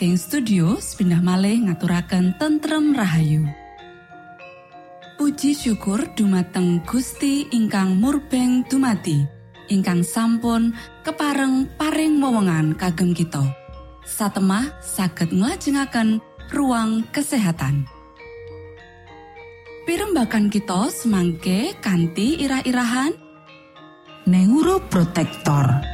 Saking studio pindah malih ngaturaken tentrem Rahayu. Puji syukur dumateng Gusti ingkang murbeng dumati ingkang sampun kepareng paring wewenngan kagem kita. Satemah saged nglajengaken ruang kesehatan. Pirembakan kita semangke kanthi irah-irahan. Neuroprotektor.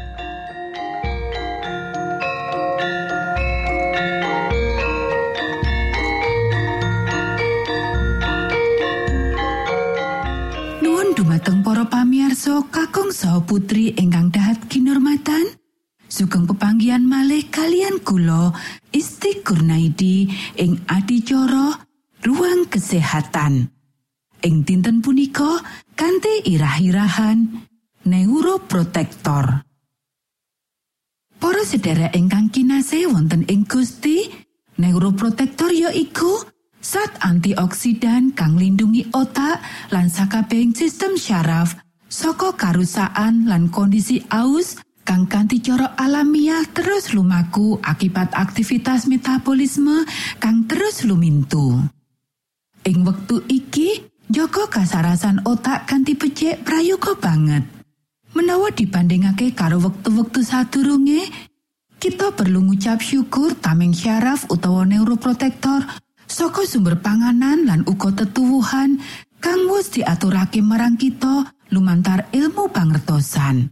Dumateng para pamiarsa kakung saha putri ingkang dahat kinormatan sugeng pepanggian malih kalian kula Isti Kurnaidi ing adicara ruang kesehatan. Ing dinten punika kanthi irah-irahan neuroprotektor. Para sedherek ingkang kinasih wonten ing Gusti neuroprotektor ya iku Zat antioksidan kang lindungi otak lan sakabehing sistem syaraf saka karusaan lan kondisi aus kang kanthi cara alamiah terus lumaku akibat aktivitas metabolisme kang terus lumintu. Ing wektu iki, Joko kasarasan otak kanthi becik prayoga banget. Menawa dibandingake karo wektu-wektu sadurunge, kita perlu ngucap syukur tameng syaraf utawa neuroprotektor saka sumber panganan lan uga tetuwuhan kang wis diaturake marang kita lumantar ilmu pangertosan.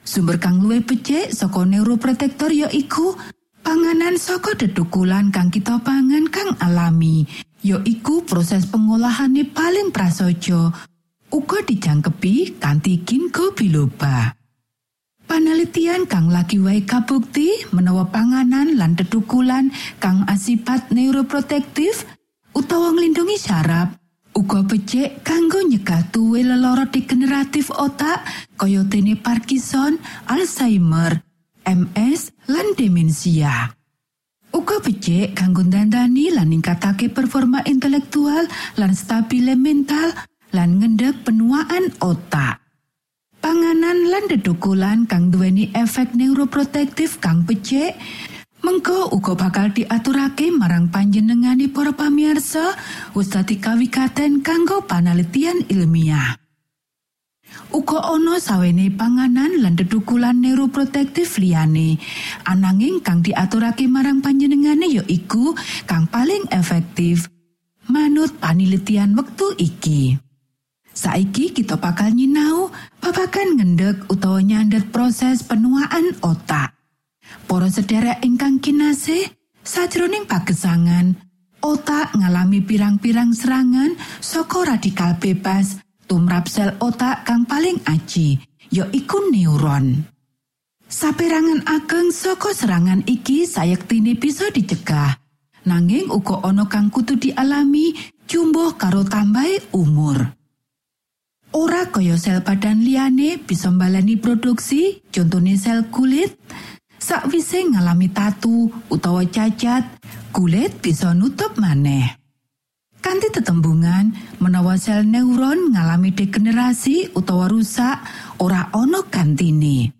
Sumber kang luwih becik saka neuroprotektor ya iku panganan saka dedukulan kang kita pangan kang alami, ya iku proses pengolahane paling prasaja uga dijangkepi kanthi ginkgo biloba. Panelitian kang lagi wae kabukti menawa panganan lan tetukulan kang asipat neuroprotektif utawa nglindungi saraf uga becik kanggo nyegah tuwe lelara degeneratif otak kaya dene Parkinson, Alzheimer, MS lan demensia. Uga becik kanggo dandani lan ningkatake performa intelektual lan stabile mental lan ngendhek penuaan otak. Panganan lan dedukulan kang duweni efek neuroprotektif kang becik, mengko uga bakal diaturake marang panjenengani para pamirsa wis dadi kawikaten kanggo panelitian ilmiah. Uga ana sawene panganan lan dedukulan neuroprotektif liyane, ananging kang diaturake marang panjenengane ya iku kang paling efektif manut panelitian wektu iki. Saiki kita bakal nyinau babagan ngendek utawa nyandet proses penuaan otak. Para sederek ingkang kinase, sajroning pagesangan, otak ngalami pirang-pirang serangan saka radikal bebas tumrap sel otak kang paling aji, ya iku neuron. Saperangan ageng saka serangan iki sayektine bisa dicegah. Nanging uga ana kang kudu dialami jumbo karo tambahi umur. Ora kaya sel badan liyane bisa mbalani produksi contone sel kulit. Sakwise ngalami tatu utawa cacat kulit bisa nutup maneh. Kanthi tetembungan menawa sel neuron ngalami degenerasi utawa rusak ora ana gantine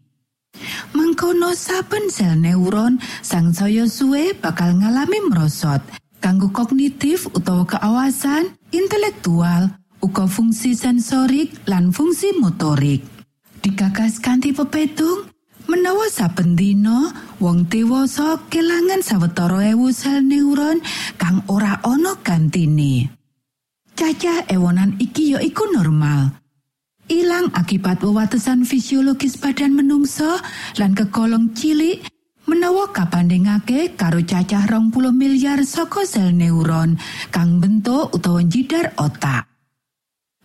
mangkono saben sel neuron sang saya suwe bakal ngalami merosot kanggo kognitif utawa keawasan intelektual uga fungsi sensorik lan fungsi motorik. Dikakas kanthi pepetung, menawa saben wong dewasa kelangan sawetara ewu sel neuron kang ora ana gantine. Cacah ewonan iki ya iku normal. Ilang akibat wewatesan fisiologis badan menungso lan kegolong cilik menawa kabandingake karo cacah rong puluh miliar saka sel neuron kang bentuk utawa jidar otak.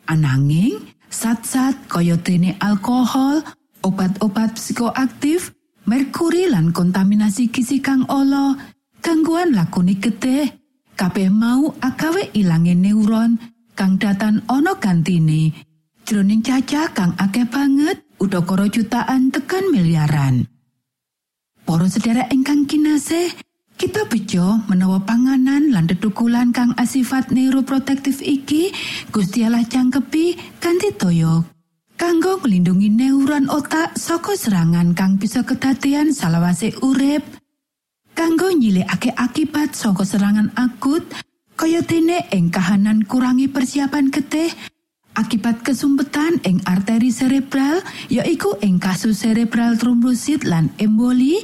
Ananging, sat-sat kaya dene alkohol, obat-obat psikoaktif, merkuri lan kontaminasi gizi kang olo, gangguan lakuni getih, kabeh mau agawe ilange neuron kang datan ana gantine. Jroning cacah kang akeh banget udakara jutaan tekan miliaran. Para sedherek ingkang kinasih, Kita bejo menawa panganan lan dedukulan kang asifat neuroprotektif iki Gusti Allah cangkepi kanthi toyo. Kanggo melindungi neuron otak saka serangan kang bisa kedadean salawase urip. Kanggo nyilekake akibat saka serangan akut kaya dene ing kahanan kurangi persiapan getih akibat kesumpetan ing arteri cerebral yaiku ing kasus cerebral trombosit lan emboli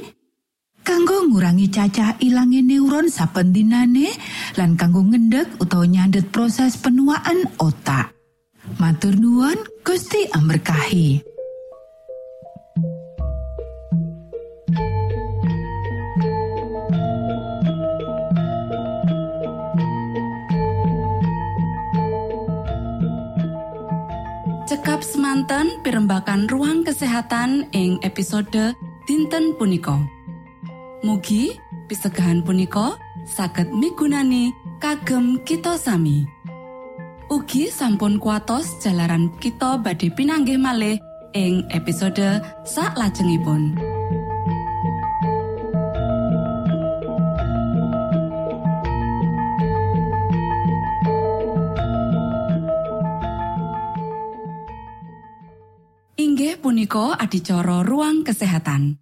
kanggo ngurangi cacah ilangi neuron saben dinane lan kanggo ngendek utawa nyandet proses penuaan otak. Matur nuwun Gusti amberkahi. Cekap semanten pimbakan ruang kesehatan ing episode dinten punika Mugi pisegahan punika saged migunani kagem kita sami Ugi sampun kuatos jalaran kita badhe pinanggih malih ing episode sak lajengipun. Inggih punika adicara ruang kesehatan.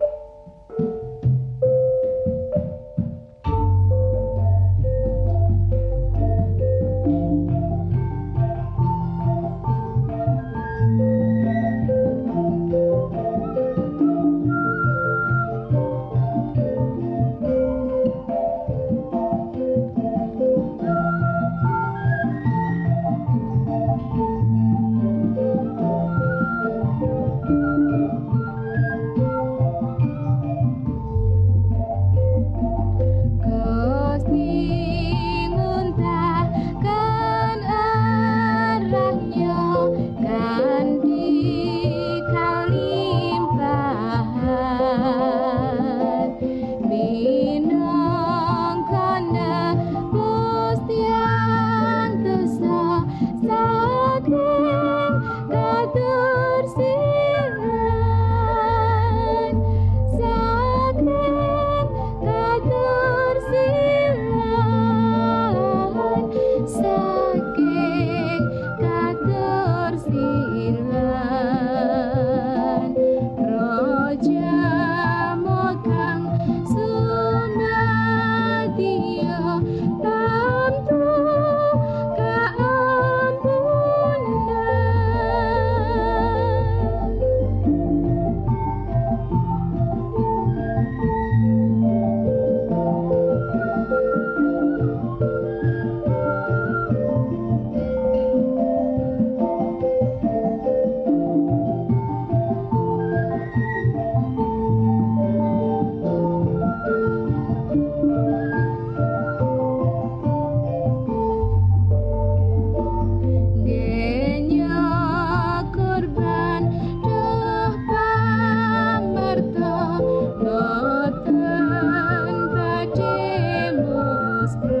Christmas.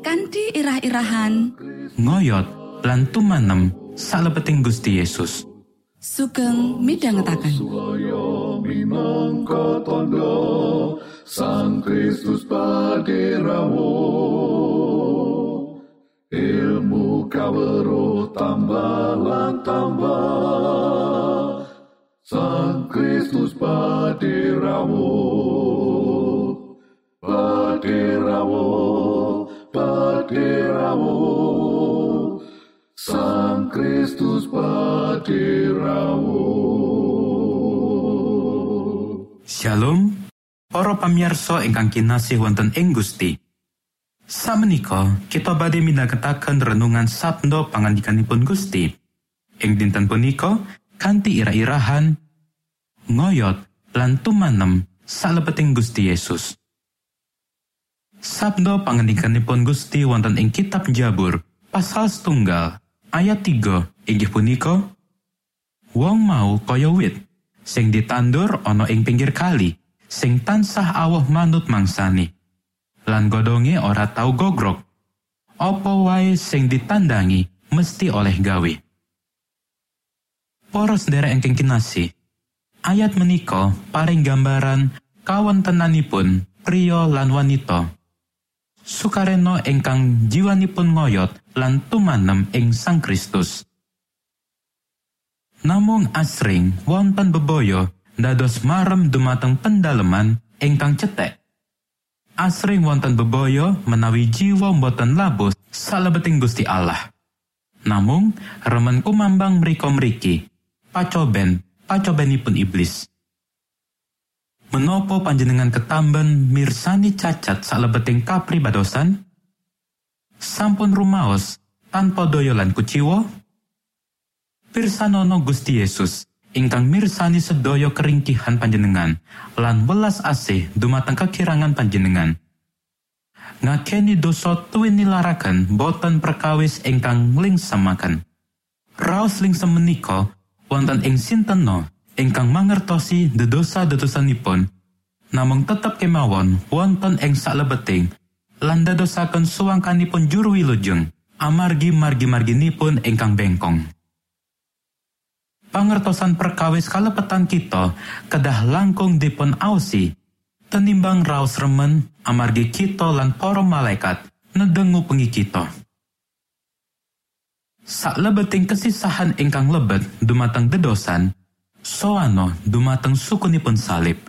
kanthi irah-irahan. Ngoyot lan tumanem salebeting Gusti Yesus. sugeng minangka tondo Sang Kristus paderamu Ilmu kawero tambah tambah. Sang Kristus paderamu Paderamu Kristus paderamu Shalom, para pamirsa ingkang kinasih wonten ing Gusti. Samenika kita badhe midhangetaken renungan sabda pangandikanipun Gusti. Ing dinten punika kanthi ira-irahan ngoyot lan tumanem salebeting Gusti Yesus. Sabda pangandikanipun Gusti wonten ing kitab Jabur pasal setunggal ayat 3 inggih punika Wong mau kaya wit sing ditandur ana ing pinggir kali sing tansah awah manut mangsani lan godhonge ora tau gogrok apa wae sing ditandangi mesti oleh gawe? Para sedherek ingkang kinasih. Ayat menika paring gambaran kawontenanipun pria lan wanita sukareno ingkang jiwanipun ngoyot lan tumanem ing Sang Kristus Namung asring wonten bebaya dados marem dumateng pendaleman ingkang cetek. Asring wonten bebaya menawi jiwa boten labus salebeting Gusti Allah. Namung remen kumambang mriko mriki, pacoben, pacobenipun iblis. Menopo panjenengan ketamben mirsani cacat salebeting kapribadosan? Sampun rumaos tanpa doyolan kuciwa? Pirsanono Gusti Yesus ingkang mirsani sedaya keringkihan panjenengan lan welas asih dumateng kekirangan panjenengan. Ngakeni dosa tuwin nilaraken boten perkawis ingkang lingsamaken. Raos lingsem menika wonten ing sinteno ingkang mangertosi dedosa-dedosanipun namung tetep kemawon wonten ing salebeting lan dadosaken suwangkanipun juru wilujeng amargi margi-marginipun ingkang bengkong. pangertosan perkawis kalepetan kita kedah langkung dipun ausi tenimbang raos remen amargi kita lan para malaikat nedengu pengi kita saklebeting kesisahan ingkang lebet dumateng dedosan soano dumateng sukunipun salib.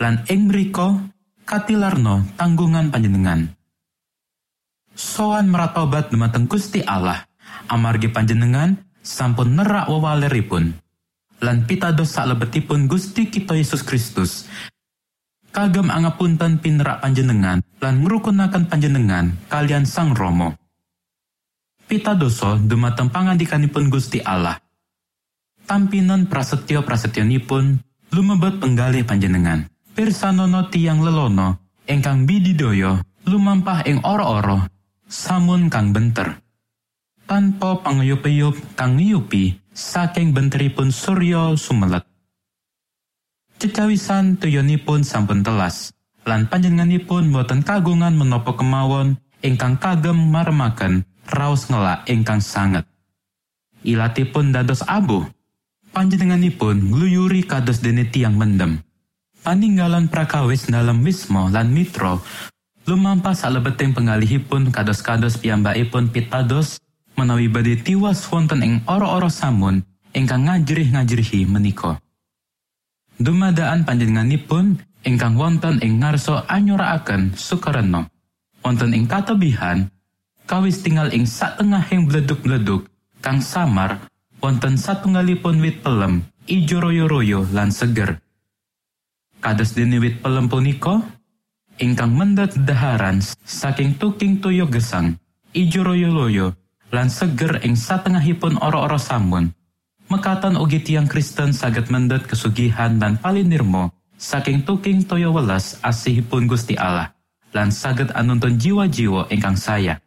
Lan ing mriko katilarno tanggungan panjenengan. Soan meratobat dumateng Gusti Allah. Amargi panjenengan sampun nerak wewaleripun. Lan pitados salebetipun Gusti kita Yesus Kristus. Kagem angapunten pinerak panjenengan lan ngrukunaken panjenengan kalian Sang Romo pitadoso dumateng pangandikanipun Gusti Allah tampinan prasetyo prasetyonipun lumebet penggalih panjenengan pirsanono tiang lelono ingkang bididoyo lumampah ing oro-oro samun kang benter tanpa panguyup-uyup kang ngiyupi saking benteripun Surya sumelet. Cecawisan tuyonipun sampun telas, lan panjenenganipun boten kagungan menopo kemawon ingkang kagem maremaken raos ngelak ingkang sanget. Ilatipun dados abuh, panjenenganipun ngluyuri kados dene tiang mendem. Paninggalan prakawis dalam wismo lan mitro, lumampah salebeting penggalihipun kados-kados piyambakipun pitados menawi badhe tiwas wonten ing ora-ora samun ingkang ngajrih-ngajrihi menika. Dumadaan panjenenganipun ingkang wonten ing ngarsa anyuraaken sukareno. Wonten ing katebihan kawis tinggal ing satengahing bleduk-bleduk kang samar wonten satunggalipun wit pelem ijo royo-royo lan seger. Kados dene wit pelem punika ingkang mendhet daharan saking tuking toyo gesang, ijo loyo-loyo, lan seger ing satengahipun ora-ora samun. Mekatan ugi tiang Kristen saged mendhet kesugihan dan palinirmo saking tuking toyo welas asihipun Gusti Allah, lan saged anuntun jiwa-jiwa ingkang saya.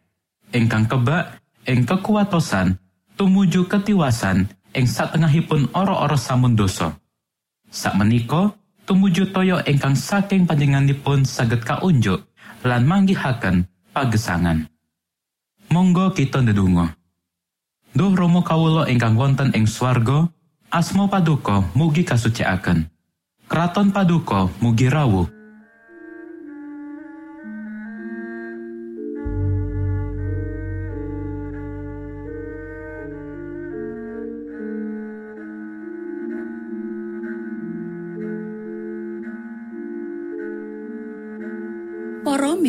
Ingkang kebak, ing kekuatosan, tumuju ketiwasan ing satengahipun ora-ora samun dosa. Sak menika tumuju toyo ingkang saking panjenenganipun saged kaunjuk lan manggihaken pagesangan. Monggo kita ndedonga. Duh Rama kawula ingkang wonten ing swarga, asma paduka mugi kasucikaken. Kraton paduka mugi rawuh.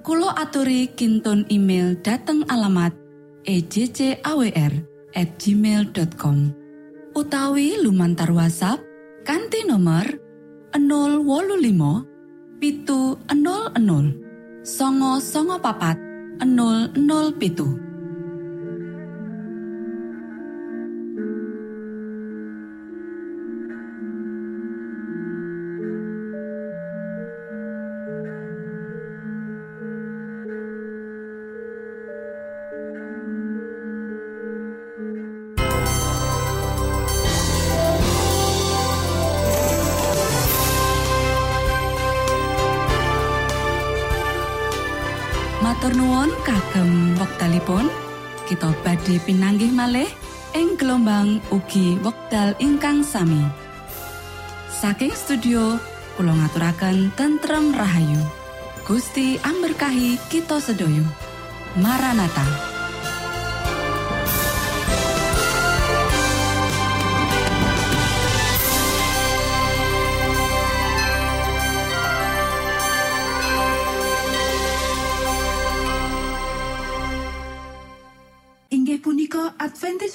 Kulo aturi kinton email dateng alamat ejcawr gmail.com utawi lumantar WhatsApp kanti nomor 025 pitu 00 songo songo papat 00 pitu ing gelombang ugi wekdal ingkang sami. Saking studio kula ngaturaken tentrem rahayu. Gusti amberkahi kita sedoyo. Maranatha.